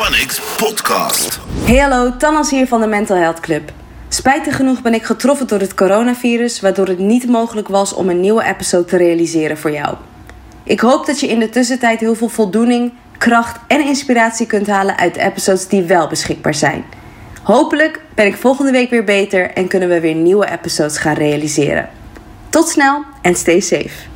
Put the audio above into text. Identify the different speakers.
Speaker 1: Phonics podcast.
Speaker 2: Hey hallo, Tanas hier van de Mental Health Club. Spijtig genoeg ben ik getroffen door het coronavirus, waardoor het niet mogelijk was om een nieuwe episode te realiseren voor jou. Ik hoop dat je in de tussentijd heel veel voldoening, kracht en inspiratie kunt halen uit de episodes die wel beschikbaar zijn. Hopelijk ben ik volgende week weer beter en kunnen we weer nieuwe episodes gaan realiseren. Tot snel en stay safe.